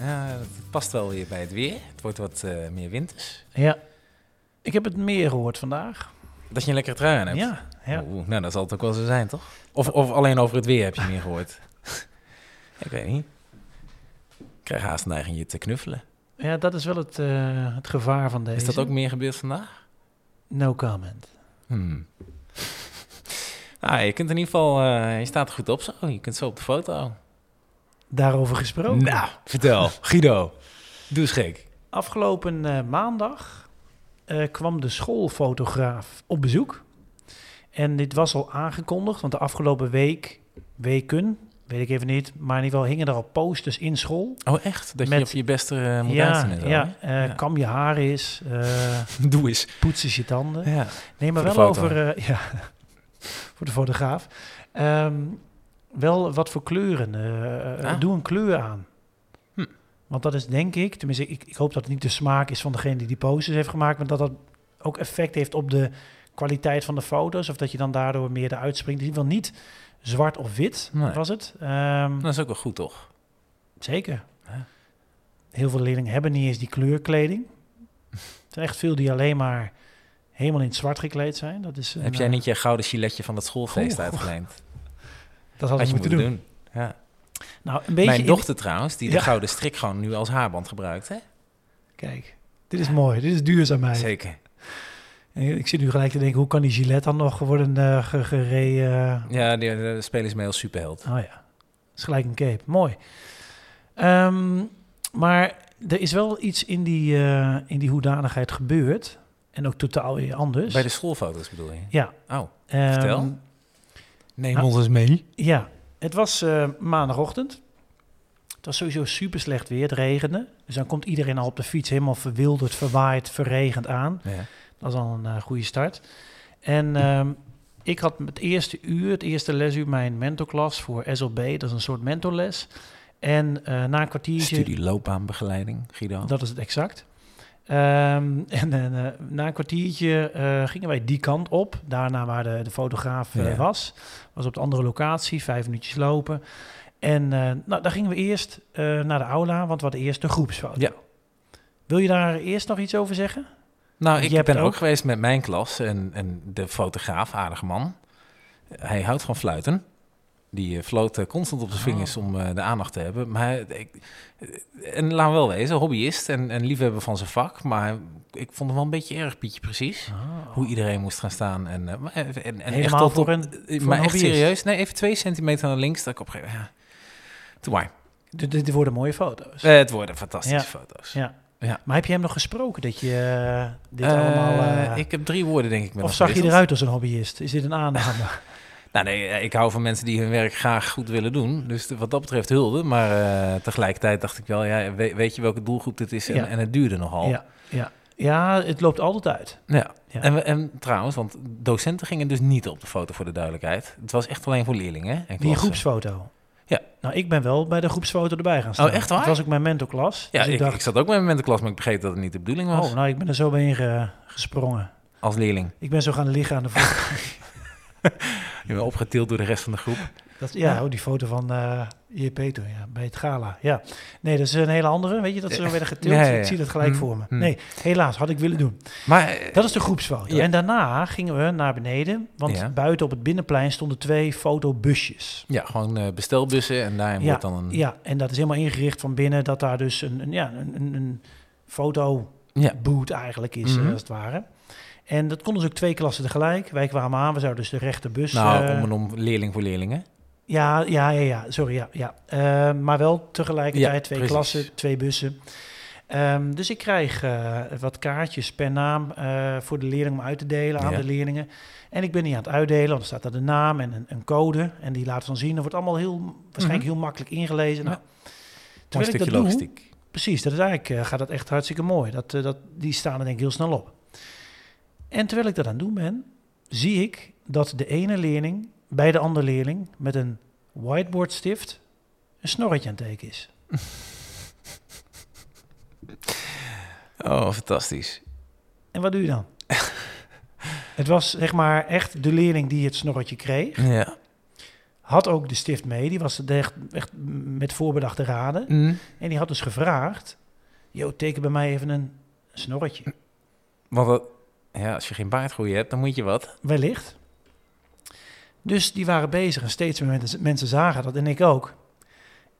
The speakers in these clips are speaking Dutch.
Ja? Dat past wel weer bij het weer. Het wordt wat eh, meer winters. Ja. Ik heb het meer gehoord vandaag. Dat je een lekkere trui aan hebt. Ja, ja. Oeh, nou, dat zal het ook wel zo zijn, toch? Of, of alleen over het weer heb je meer gehoord. ik weet niet. Ik krijg haast een neiging je te knuffelen. ja, dat is wel het, eh, het gevaar van deze. Is dat ook meer gebeurd vandaag? No comment. Hmm. Nou, je kunt in ieder geval... eh, je staat er goed op zo. Je kunt zo op de foto. Daarover gesproken. Nou, vertel. Guido. Doe eens gek. Afgelopen eh, maandag eh, kwam de schoolfotograaf op bezoek. En dit was al aangekondigd, want de afgelopen week, weken, weet ik even niet, maar in ieder geval hingen er al posters in school. Oh, echt? Dat Met- je op je beste uh, moet ja, uitzien en zo, ja, kam je haar eens, Doe eens. poets eens je tanden. Ja. Nee, maar Voor wel over... ja, voor de fotograaf. Ehm, wel wat voor kleuren. eh, eh, Ah. Doe een kleur aan. Hm. Want dat is denk ik... Tenminste, ik, ik hoop dat het niet de smaak is van degene die die posters heeft gemaakt... maar dat dat ook effect heeft op de kwaliteit van de foto's... of dat je dan daardoor meer eruit springt. In ieder geval niet zwart of wit, Nee. was het. Ehm, Dat is ook wel goed, toch? Zeker. Heel veel leerlingen hebben niet eens die kleurkleding. Er zijn echt veel die alleen maar helemaal in het zwart gekleed zijn. Dat is een, Heb jij eh, niet je gouden giletje van het schoolfeest uitgeleend? Dat Had had je moeten moeten doen. doen. Ja. Nou, een beetje. Mijn in- dochter trouwens, die de Ja. gouden strik gewoon nu als haarband gebruikt, hè? Kijk, dit is mooi. Dit is duurzaamheid. Zeker. Ik zit nu gelijk te denken, hoe kan die gilet dan nog worden eh ge- gereden? Ja, de, de is mee als superheld. Oh ja, is gelijk een cape. Mooi. Ehm, maar er is wel iets in die, eh, in die hoedanigheid gebeurd. En ook totaal weer anders. Bij de schoolfoto's bedoel je? Ja. Oh, Ehm, vertel. Neem Nou, ons eens mee. Ja, het was eh, maandagochtend. Het was sowieso super slecht weer, het regende. Dus dan komt iedereen al op de fiets helemaal verwilderd, verwaaid, verregend aan. Ja. Dat is al een eh, goede start. En ehm, ik had het eerste uur, het eerste lesuur, mijn mentorklas voor SLB. Dat is een soort mentorles. En eh, na een kwartiertje... Studie loopbaanbegeleiding, Guido. Dat is het exact. Ehm, en eh, na een kwartiertje eh, gingen wij die kant op. Daarna waar de, de fotograaf eh, was. Was op de andere locatie, vijf minuutjes lopen. En nou, dan gingen we eerst naar de aula, want we hadden eerst de groepsfoto. Ja. Wil je daar eerst nog iets over zeggen? Nou, ik ben ook- ook geweest met mijn klas en, en de fotograaf, aardige man. Hij houdt van fluiten. Die eh, floot eh, constant op zijn Oh. vingers om eh, de aandacht te hebben. Maar ik, eh, en laat wel wezen, hobbyist en, en liefhebber van zijn vak. Maar ik vond hem wel een beetje erg, Pietje, precies. hoe iedereen moest gaan staan. En, eh, maar- en, en, en echt Helemaal tot voor op, een- eh, maar een echt serieus. Nee, even twee centimeter naar links. Dat ik op een gegeven moment, ja. Doe maar. Dit, worden mooie foto's. Eh, het worden fantastische Ja. foto's. ja. Ja. Maar heb je hem nog gesproken dat je eh, dit Eh, allemaal... eh, ik heb drie woorden, denk ik. Met of zag je eruit als een hobbyist? Is dit een aanname? Nou, nee, eh, ik hou van mensen die hun werk graag goed willen doen. Dus wat dat betreft hulde. Maar eh, tegelijkertijd dacht ik wel, ja, we- weet je welke doelgroep dit is? En, Ja. en het duurde nogal. ja, ja. ja, het loopt altijd uit. Ja. Ja. En, en trouwens, want docenten gingen dus niet op de foto voor de duidelijkheid. Het was echt alleen voor leerlingen. En Die groepsfoto. Ja. Nou, ik ben wel bij de groepsfoto erbij gaan staan. Oh, echt waar? Het was ook mijn mentorklas. Ja, dus ik, ik dacht, ik zat ook met mijn klas, maar ik begreep dat het niet de bedoeling was. oh, nou, ik ben er zo bij inge- gesprongen. Als leerling. Ik ben zo gaan liggen aan de voet. Je bent opgetild door de rest van de groep. dat, ja, Ja. oh, die foto van eh JP toen, ja, bij het gala. Ja. Nee, dat is een hele andere. Weet je, dat ze zo werden getild. Ik zie dat gelijk Hm, voor me. hm. Nee, helaas, had ik willen doen. Maar Dat is de groepsfoto. Ja. En daarna gingen we naar beneden, want Ja. buiten op het binnenplein stonden twee fotobusjes. ja, gewoon eh, bestelbussen en daarin Ja, wordt dan een... Ja, en dat is helemaal ingericht van binnen dat daar dus een, een, ja, een, een, een foto Ja. boot eigenlijk is, Mhm. eh, als het ware. En dat konden dus ook twee klassen tegelijk. Wij kwamen aan, we zouden dus de rechterbus... Nou, eh, om en om leerling voor leerlingen. ja, ja, ja, ja, sorry, ja. ja. Eh, maar wel tegelijkertijd Ja, twee precies. klassen, twee bussen. Ehm, dus ik krijg eh, wat kaartjes per naam voor de leerling om uit te delen aan Ja. de leerlingen. En ik ben die aan het uitdelen, want er staat daar de naam en een, een code. En die laten ze dan zien. Dat wordt allemaal heel, waarschijnlijk heel makkelijk ingelezen. Mhm. Ja. Nou, Mooi terwijl ik stukje doe, logistiek. Precies, dat is eigenlijk, gaat dat echt hartstikke mooi. Dat, dat, die staan er denk ik heel snel op. En terwijl ik dat aan het doen ben, zie ik dat de ene leerling bij de andere leerling met een whiteboardstift een snorretje aan het tekenen is. Oh, fantastisch. En wat doe je dan? het was zeg maar echt de leerling die het snorretje kreeg. Ja. Had ook de stift mee, die was echt, echt met voorbedachte raden. Mm. En die had dus gevraagd, yo, teken bij mij even een snorretje. Want dat, ja, als je geen baardgroei hebt, dan moet je wat. Wellicht. Dus die waren bezig en steeds meer mensen, zagen dat en ik ook.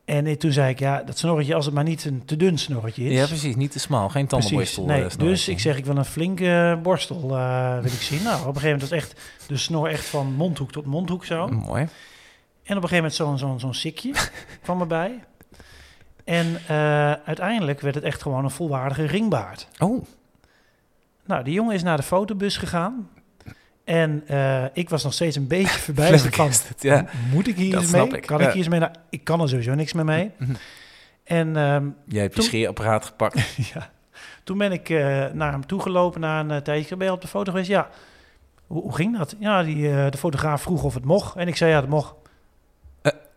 En toen zei ik, ja, dat snorretje, als het maar niet een te dun snorretje is. Ja, precies. Niet te smal. Geen tandenborstel. nee. eh, snorretje. Dus ik zeg, ik wil een flinke borstel, eh, wil ik zien. Nou, op een gegeven moment was echt de snor echt van mondhoek tot mondhoek zo. Mooi. En op een gegeven moment zo'n zo'n zo'n sikje kwam erbij. En eh, uiteindelijk werd het echt gewoon een volwaardige ringbaard. Oh, Nou, die jongen is naar de fotobus gegaan. En eh, ik was nog steeds een beetje verbijsterd van... flabbergasted, ja. Moet ik hier Dat snap mee? ik, Kan ja. ik hier iets mee? Nou, ik kan er sowieso niks meer mee. Mhm. En ehm, Jij hebt je scheerapparaat gepakt. ja, toen ben ik eh, naar hem toegelopen na een uh, tijdje. Ben je op de foto geweest? Ja. Hoe, hoe ging dat? Ja, die, de fotograaf vroeg of het mocht. En ik zei ja, dat mocht.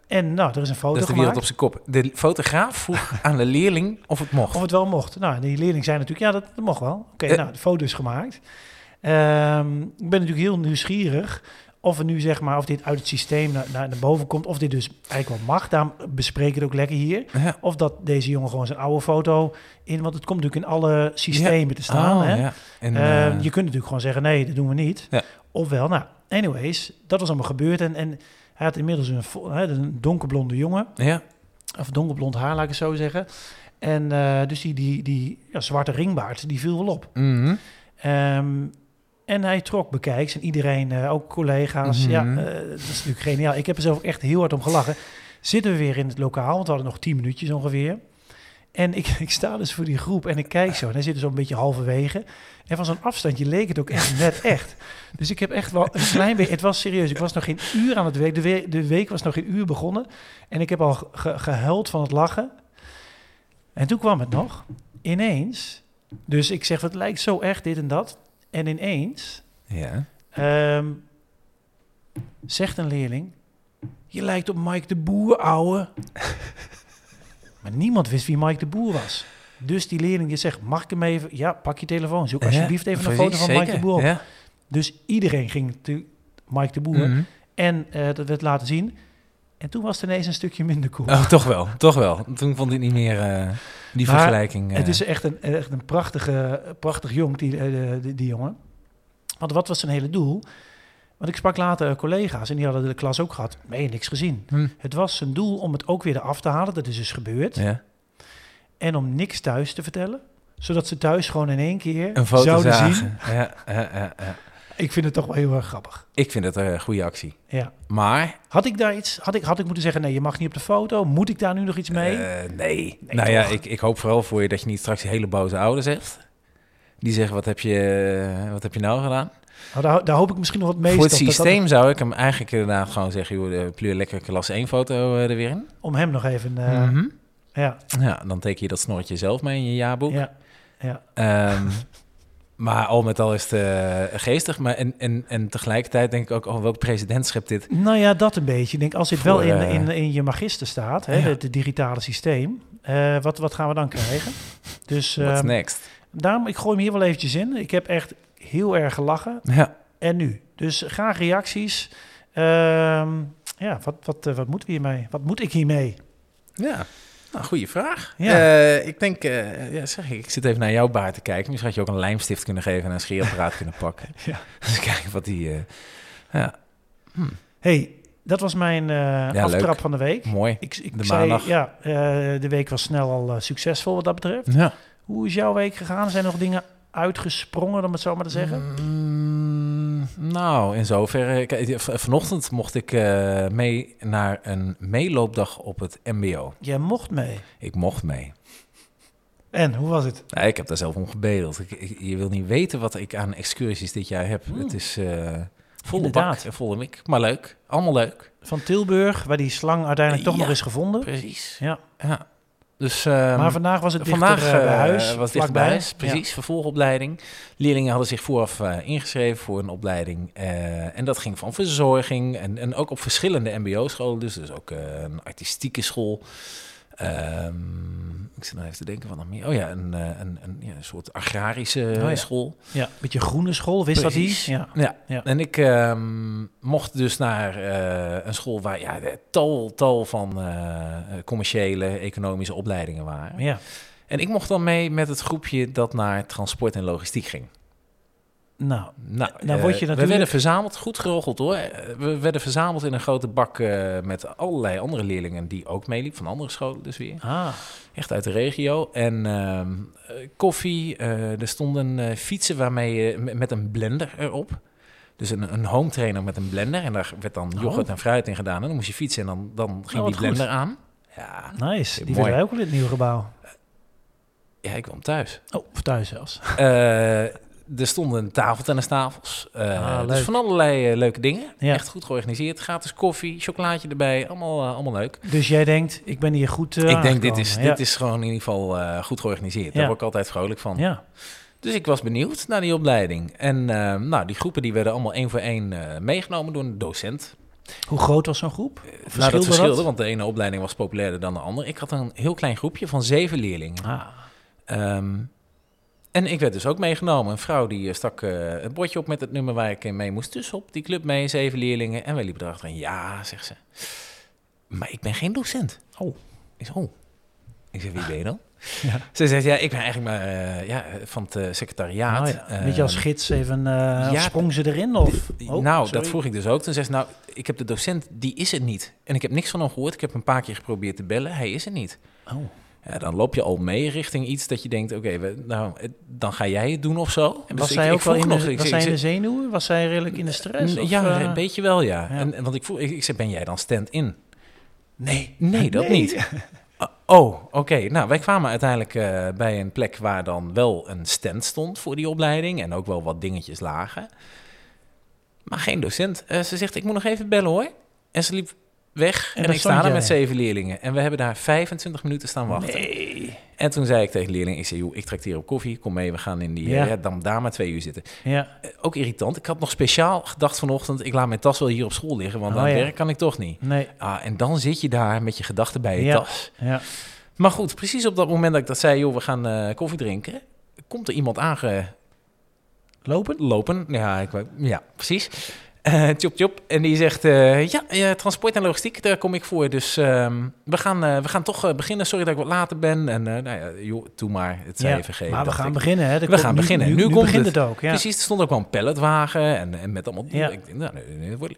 En nou, er is een foto Dat is de gemaakt. op zijn kop. De fotograaf vroeg aan de leerling of het mocht. Of het wel mocht. Nou, die leerling zei natuurlijk, ja, dat, dat mocht wel. Oké, Eh. nou, de foto is gemaakt. Ehm, ik ben natuurlijk heel nieuwsgierig of er nu zeg maar, of dit uit het systeem naar, naar, naar boven komt, of dit dus eigenlijk wel mag. Daarom bespreken we het ook lekker hier. Ja. Of dat deze jongen gewoon zijn oude foto in, want het komt natuurlijk in alle systemen te staan. Oh, hè? ja. En, Ehm, eh, je kunt natuurlijk gewoon zeggen, nee, dat doen we niet. Ofwel, nou, anyways, dat was allemaal gebeurd. En, en hij had inmiddels een, een donkerblonde jongen. ja. Of donkerblond haar, laat ik het zo zeggen. En eh, dus die, die, die ja, zwarte ringbaard, die viel wel op. Mhm. Ehm, en hij trok bekijks en iedereen, eh, ook collega's. Mhm. Ja, eh, dat is natuurlijk geniaal. Ik heb er zelf ook echt heel hard om gelachen. Zitten we weer in het lokaal, want we hadden nog tien minuutjes ongeveer. En ik, ik sta dus voor die groep en ik kijk zo. En hij zit dus een beetje halverwege. En van zo'n afstandje leek het ook echt net echt. Dus ik heb echt wel een klein beetje... Het was serieus, ik was nog geen uur aan het werk. De, we- de week was nog geen uur begonnen. En ik heb al ge- gehuild van het lachen. En toen kwam het nog. Ineens. Dus ik zeg, het lijkt zo echt dit en dat. En ineens ja. ehm, zegt een leerling... Je lijkt op Mike de Boer, ouwe. maar niemand wist wie Mike de Boer was. Dus die leerling die zegt, mag ik hem even... Ja, pak je telefoon. Zoek alsjeblieft even een foto van Mike de Boer op. Dus iedereen ging te Mike de Boer. Mhm. En eh, dat werd laten zien. En toen was het ineens een stukje minder cool. Oh, toch wel, toch wel. Toen vond ik niet meer eh, die Maar vergelijking. eh, Het is echt een, echt een prachtige, prachtig jong, die, eh, die, die jongen. Want wat was zijn hele doel? Want ik sprak later collega's en die hadden de klas ook gehad. Nee, niks gezien. hm, Het was zijn doel om het ook weer eraf te halen. Dat is dus gebeurd. ja. En om niks thuis te vertellen. Zodat ze thuis gewoon in één keer Een foto zouden zagen. zien. Ja. Ik vind het toch wel heel erg grappig. Ik vind het een goede actie. Ja. Maar Had ik daar iets, had ik, had ik moeten zeggen, nee, je mag niet op de foto. Moet ik daar nu nog iets mee? Eh, nee. Nee, nou ja, ik, ik hoop vooral voor je dat je niet straks hele boze ouders hebt. Die zeggen, wat heb je, eh, wat heb je nou gedaan? Nou, daar, daar hoop ik misschien nog wat mee. voor het dat- dat- systeem zou ik hem eigenlijk inderdaad gewoon zeggen... joh, pleur lekker klas 1 foto eh, er weer in. om hem nog even... eh, Mhm. Ja, Ja, dan teken je dat snorretje zelf mee in je jaarboek. ja, ja. Ehm, maar al met al is het eh, geestig. Maar en, en, en tegelijkertijd denk ik ook, oh, welk president schept dit? Nou ja, dat een beetje. Ik denk, als dit Voor, wel in, in, in je magister staat, hè, Ja. het, het digitale systeem, eh, wat, wat gaan we dan krijgen? Dus What's ehm, next? daarom, ik gooi hem hier wel eventjes in. Ik heb echt heel erg gelachen. Ja. En nu? Dus graag reacties. Ehm, ja, wat, wat, eh, wat moeten we hiermee? Wat moet ik hiermee? Ja, nou, goede vraag. Ja. Eh, ik denk, eh, ja, zeg ik, ik zit even naar jouw baard te kijken. Misschien had je ook een lijmstift kunnen geven en een scheerapparaat kunnen pakken. Ja. Dus kijken wat die... ja, hey, dat was mijn leuk. aftrap van de week. mooi. Ik, ik De zei, maandag. ja, de week was snel al succesvol wat dat betreft. Ja. Hoe is jouw week gegaan? Zijn er nog dingen uitgesprongen, om het zo maar te zeggen? Mm, nou, in zoverre. Vanochtend mocht ik eh, mee naar een meeloopdag op het MBO. Jij mocht mee. Ik mocht mee. En, hoe was het? Nee, ik heb daar zelf om gebedeld. Ik, ik- je wil niet weten wat ik aan excursies dit jaar heb. Het is eh volle Inderdaad. bak volle mik. Maar leuk. Allemaal leuk. Van Tilburg, waar die slang uiteindelijk toch Ja. nog is gevonden. Precies. Ja. Ja. Dus, ehm, maar vandaag was het dichter Vandaag eh, bij eh, huis. was bij huis, precies, vervolgopleiding. Leerlingen hadden zich vooraf eh, ingeschreven voor een opleiding. eh, en dat ging van verzorging en, en ook op verschillende mbo-scholen. Dus, dus ook eh, een artistieke school. Ehm, ik zit nog even te denken van nog meer. Oh ja, een, eh, een, een, ja, een soort agrarische Oh ja. school. Ja, een beetje groene school, wist dat die? Ja. Ja. En ik ehm, mocht dus naar eh, een school waar ja, tal, tal van eh, commerciële, economische opleidingen waren. ja. En ik mocht dan mee met het groepje dat naar transport en logistiek ging. Nou, Nou, dan eh, word je we natuurlijk- werden verzameld, goed geroggeld hoor. Eh, We werden verzameld in een grote bak eh, met allerlei andere leerlingen die ook meeliepen, van andere scholen dus weer. ah, Echt uit de regio. En ehm, eh, koffie, eh, er stonden fietsen waarmee je met- een blender erop. Dus een, een home trainer met een blender. En daar werd dan yoghurt Oh. en fruit in gedaan. En dan moest je fietsen en dan, dan ging Oh, die blender aan. Ja, nice. Die Mooi. willen wij ook in het nieuwe gebouw. ja, ik kwam thuis. Oh, of thuis zelfs. Er stonden tafeltennistafels. Eh Ah, dus van allerlei eh, leuke dingen. Ja. Echt goed georganiseerd. Gratis koffie, chocolaatje erbij. Allemaal, eh, allemaal leuk. Dus jij denkt, ik ben hier goed ik denk, dit is, dit is gewoon in ieder geval goed georganiseerd. Daar word ik altijd vrolijk van. Ja. Dus ik was benieuwd naar die opleiding. En nou, die groepen die werden allemaal één voor één meegenomen door een docent. Hoe groot was zo'n groep? nou, dat Verschilde verschilde, want de ene opleiding was populairder dan de andere. Ik had een heel klein groepje van zeven leerlingen. Ah, Ehm, en ik werd dus ook meegenomen. Een vrouw die eh, stak eh, een bordje op met het nummer waar ik in mee moest. Dus op die club mee, zeven leerlingen. En wij liepen erachter. Ja, zegt ze. Maar ik ben geen docent. Oh. Ik zeg, oh. Ik zeg, wie ben je dan? Ja. Ze zegt, ja, ik ben eigenlijk maar eh, ja, van het secretariaat. nou ja. Weet je als Ehm, gids even, ja, sprong ze erin? Of? Oh, nou, sorry. dat vroeg ik dus ook. Toen zei ze, nou, ik heb de docent, die is het niet. En ik heb niks van hem gehoord. Ik heb een paar keer geprobeerd te bellen. Hij is er niet. Oh. Ja, dan loop je al mee richting iets dat je denkt, oké, nou, dan ga jij het doen of zo. En Dus was zij ik ook wel in nog, de, was zij in de zenuwen? Was zij redelijk in de stress? ja, eh, een beetje wel, ja. ja. En, en want ik vroeg, ik, ik zei, ben jij dan stand-in? Nee. Nee, dat niet. Uh, oh, oké. Nou, wij kwamen uiteindelijk eh, bij een plek waar dan wel een stand stond voor die opleiding en ook wel wat dingetjes lagen. Maar geen docent. Eh, ze zegt, ik moet nog even bellen hoor. En ze liep weg en, ik sta jij. met zeven leerlingen. En we hebben daar 25 minuten staan wachten. Nee. En toen zei ik tegen de leerling, ik zei, joh, ik trek hier op koffie, kom mee, we gaan in die, Ja. ja. dan daar maar twee uur zitten. Ja. Eh, ook irritant, ik had nog speciaal gedacht vanochtend, ik laat mijn tas wel hier op school liggen, want Oh, aan het ja. werk kan ik toch niet. Nee. Ah, en dan zit je daar met je gedachten bij je Ja. tas. Ja. Maar goed, precies op dat moment dat ik dat zei, joh, we gaan eh, koffie drinken, komt er iemand aangelopen. Lopen? Ja, ik, ja precies. Eh tjop, tjop. En die zegt, eh, ja, transport en logistiek, daar kom ik voor. Dus ehm, we, gaan, eh, we gaan toch beginnen. Sorry dat ik wat later ben. En nou ja, joh, doe maar. Het zij Ja. even geven. Maar we gaan ik. beginnen, hè? We gaan nu- beginnen. Nu, Nu nu komt begint het. het ook, ja. Precies, er stond ook wel een palletwagen en, en met allemaal... Ja. Ik nou, nee, nee,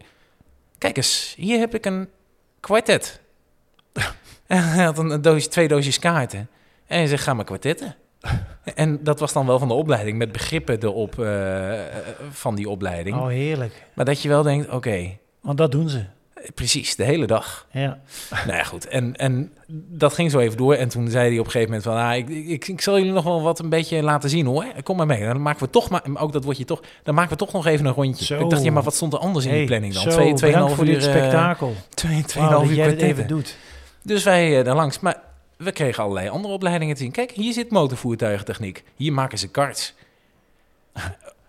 Kijk eens, hier heb ik een kwartet. hij had een, een doosje, twee doosjes kaarten. En hij zegt, ga maar kwartetten. En dat was dan wel van de opleiding, met begrippen erop eh, van die opleiding. Oh, heerlijk. Maar dat je wel denkt, oké, Want dat doen ze. precies, de hele dag. Ja. nou ja, goed. En, en dat ging zo even door. En toen zei hij op een gegeven moment van... Ah, ik, ik, ik zal jullie nog wel wat een beetje laten zien hoor. Kom maar mee. Dan maken we toch maar... Ook dat word je toch... Dan maken we toch nog even een rondje. Zo. Ik dacht, ja, maar wat stond er anders in Hey, die planning dan? Zo, twee, tweeënhalf voor uur... dit eh, spektakel. twee, tweeënhalf uur jij dit even doet. Dus wij eh, daar langs. Maar we kregen allerlei andere opleidingen te zien. Kijk, hier zit motorvoertuigentechniek. Hier maken ze karts.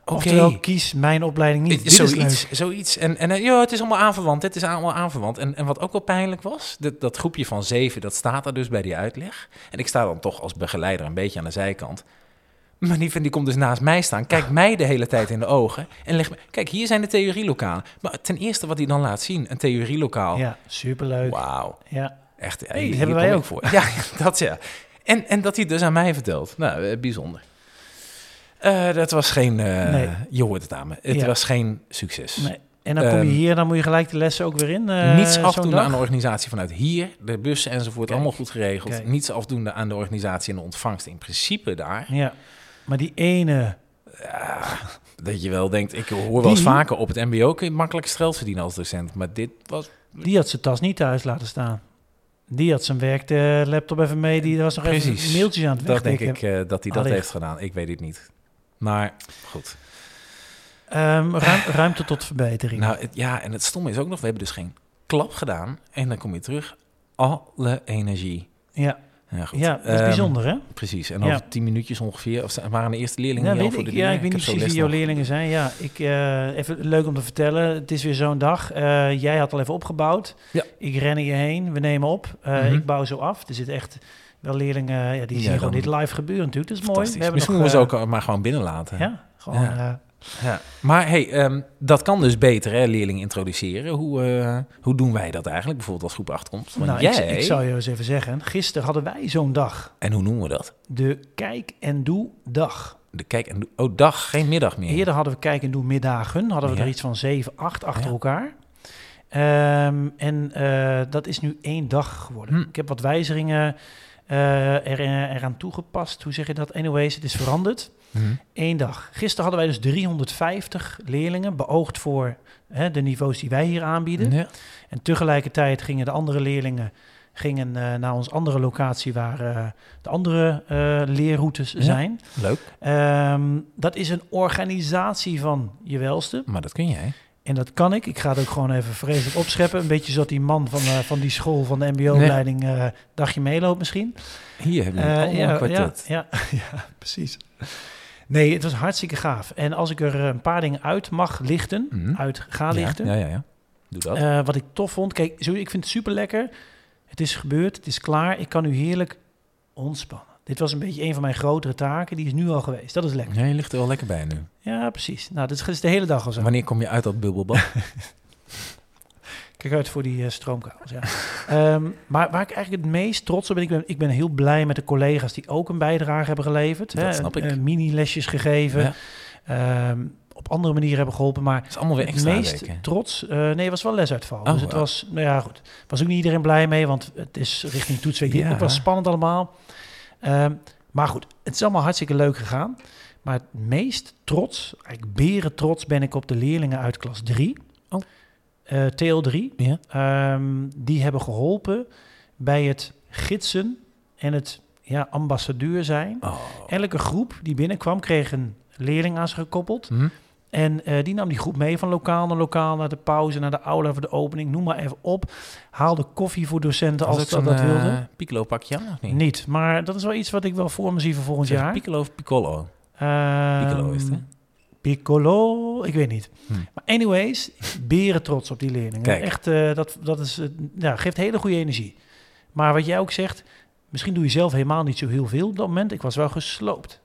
Oké. Oftewel, kies mijn opleiding niet. Eh, Dit is zoiets, zoiets. En, en eh, ja, het is allemaal aanverwant. Het is allemaal aanverwant. En, en wat ook wel pijnlijk was, dat, dat groepje van zeven, dat staat er dus bij die uitleg. En ik sta dan toch als begeleider een beetje aan de zijkant. Maar die, die komt dus naast mij staan, kijkt mij de hele tijd in de ogen en legt me... Kijk, hier zijn de theorielokalen. Maar ten eerste wat hij dan laat zien, een theorielokaal. Ja, superleuk. Wauw. Ja. Echt, Hey, hier hebben wij ook. voor. Ja, dat ja. En, en dat hij dus aan mij vertelt. Nou, eh, bijzonder. Eh, dat was geen... eh, Nee. Je hoort het aan me. Het Ja. was geen succes. Nee. En dan kom je Ehm, hier, dan moet je gelijk de lessen ook weer in. eh, Niets afdoende aan de organisatie vanuit hier. De bussen enzovoort, Kijk, allemaal goed geregeld. kijk. Niets afdoende aan de organisatie en de ontvangst. In principe daar. Ja. Maar die ene... Ja, dat je wel denkt, ik hoor wel eens Die? vaker op het mbo kun je makkelijk geld verdienen als docent. Maar dit was... Die had zijn tas niet thuis laten staan. Die had zijn werk de laptop even mee. Die was nog Precies. even mailtjes aan het Dat denk ik eh, dat hij dat heeft gedaan. Ik weet het niet. Maar goed. Ehm, ruim- ruimte tot verbetering. Nou, het, ja, en het stomme is ook nog, we hebben dus geen klap gedaan. En dan kom je terug, alle energie. ja, Ja, goed. ja, dat is Ehm, bijzonder, hè? Precies, en Ja. over tien minuutjes ongeveer, of waren de eerste leerlingen Ja, voor ik, de ja, ik weet niet precies wie jouw leerlingen zijn. Ja, ik, eh, even leuk om te vertellen. Het is weer zo'n dag. Eh, jij had al even opgebouwd. Ja. Ik ren hierheen. We nemen op. Eh, Mhm. Ik bouw zo af. Er zitten echt wel leerlingen ja, die zien gewoon dit live gebeuren natuurlijk. Dat is mooi. We hebben Misschien nog, moeten we ze ook maar gewoon binnen laten. Ja, gewoon... Ja. Maar hey, ehm, dat kan dus beter, hè, leerlingen introduceren. Hoe, eh, hoe doen wij dat eigenlijk, bijvoorbeeld als groep 8 komt? Want nou, jij, ik, ik zou je eens even zeggen. Gisteren hadden wij zo'n dag. en hoe noemen we dat? De Kijk en Doe dag. De kijk en doe- oh, dag, geen middag meer. Eerder hadden we Kijk en Doe middagen. Hadden we Ja. er iets van 7, 8 achter Ja. elkaar. Ehm, en eh, dat is nu één dag geworden. Hm. Ik heb wat wijzigingen eh, er, eraan toegepast. Hoe zeg je dat? Anyways, het is veranderd. Mhm. Eén dag. Gisteren hadden wij dus 350 leerlingen beoogd voor hè, de niveaus die wij hier aanbieden. Ja. En tegelijkertijd gingen de andere leerlingen gingen, eh, naar onze andere locatie waar eh, de andere eh, leerroutes Ja. zijn. Leuk, Ehm, dat is een organisatie van je welste. maar dat kun jij. En dat kan ik. Ik ga het ook gewoon even vreselijk opscheppen. Een beetje zoals die man van, van die school van de mbo-opleiding eh dagje meeloopt misschien. Hier hebben we Eh, allemaal een ja, kwartet. ja, ja, precies. Nee, het was hartstikke gaaf. En als ik er eh, een paar dingen uit mag lichten, Mhm. uit ga lichten. Ja, ja, ja. Doe dat. eh, wat ik tof vond. Kijk, zo, ik vind het super lekker. Het is gebeurd, het is klaar. Ik kan nu heerlijk ontspannen. Dit was een beetje een van mijn grotere taken. Die is nu al geweest. Dat is lekker. ja, je ligt er wel lekker bij nu. Ja, precies. Nou, dit is de hele dag al zo. Wanneer kom je uit dat bubbelbad? Kijk uit voor die eh, stroomkabels, ja. Ehm, maar waar ik eigenlijk het meest trots op ben, ik ben, ik ben heel blij met de collega's die ook een bijdrage hebben geleverd. Dat hè, snap ik. mini-lesjes gegeven, Ja. ehm, op andere manieren hebben geholpen, maar Het is allemaal weer het extra meest weken. trots, eh, nee, het was wel lesuitval. Oh, dus het wow. was, nou ja, goed. Was ook niet iedereen blij mee, want het is richting toetsweek. Ja. Het was spannend allemaal. Ehm, maar goed, het is allemaal hartstikke leuk gegaan. Maar het meest trots, eigenlijk beren trots, ben ik op de leerlingen uit klas 3. Oh. Eh, TL3. Ja. Ehm, die hebben geholpen bij het gidsen en het ja, ambassadeur zijn. Oh. Elke groep die binnenkwam kreeg een leerling aan zich gekoppeld. Hm? En eh, die nam die groep mee van lokaal naar lokaal, naar de pauze, naar de aula voor de opening, noem maar even op. Haalde koffie voor docenten als ook dat, zo'n dat eh, wilde. piccolo pakje aan, of niet? Niet, maar dat is wel iets wat ik wel voor me zie voor volgend jaar. Piccolo of piccolo? Ehm, Piccolo is het, hè? Piccolo, ik weet niet. Hm. Maar anyways, beren trots op die leerlingen. Kijk. Echt, eh, dat, dat is, eh, ja, geeft hele goede energie. Maar wat jij ook zegt, misschien doe je zelf helemaal niet zo heel veel op dat moment. Ik was wel gesloopt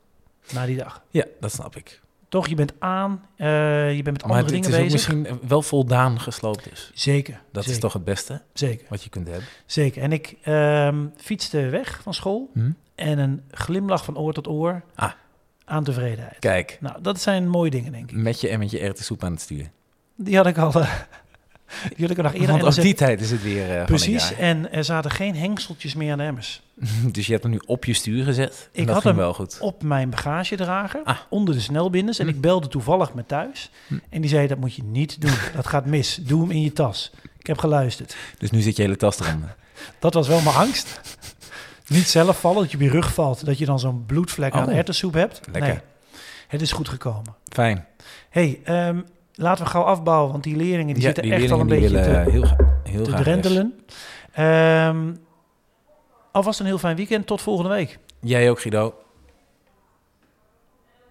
na die dag. Ja, dat snap ik. Toch, je bent aan, eh, je bent met Maar andere het, het dingen is bezig. misschien wel voldaan gesloopt dus. Zeker. Dat zeker, is toch het beste Zeker, wat je kunt hebben. zeker. En ik ehm, fietste weg van school Hm? en een glimlach van oor tot oor Ah. Aan tevredenheid. Kijk, Nou, dat zijn mooie dingen, denk ik. met je en met je erwtensoep aan het sturen. Die had ik al, eh, die had ik al nog eerder. Want op die tijd is het weer eh, Precies, van het jaar. en er zaten geen hengseltjes meer aan de emmers. Dus je hebt hem nu op je stuur gezet. Ik dat had hem wel goed. Op mijn bagagedrager, Ah. onder de snelbinders. En Hm. ik belde toevallig met thuis. Hm. En die zei, dat moet je niet doen. Dat gaat mis. Doe hem in je tas. Ik heb geluisterd. Dus nu zit je hele tas eronder. Dat was wel mijn angst. Niet zelf vallen, dat je op je rug valt. Dat je dan zo'n bloedvlek aan Oh. erwtensoep hebt. Lekker. Nee, het is goed gekomen. Fijn. hey, ehm, laten we gauw afbouwen. Want die leerlingen die ja, zitten die echt al een beetje te, willen heel, heel te drentelen. Ehm, alvast een heel fijn weekend. Tot volgende week. Jij ook, Guido.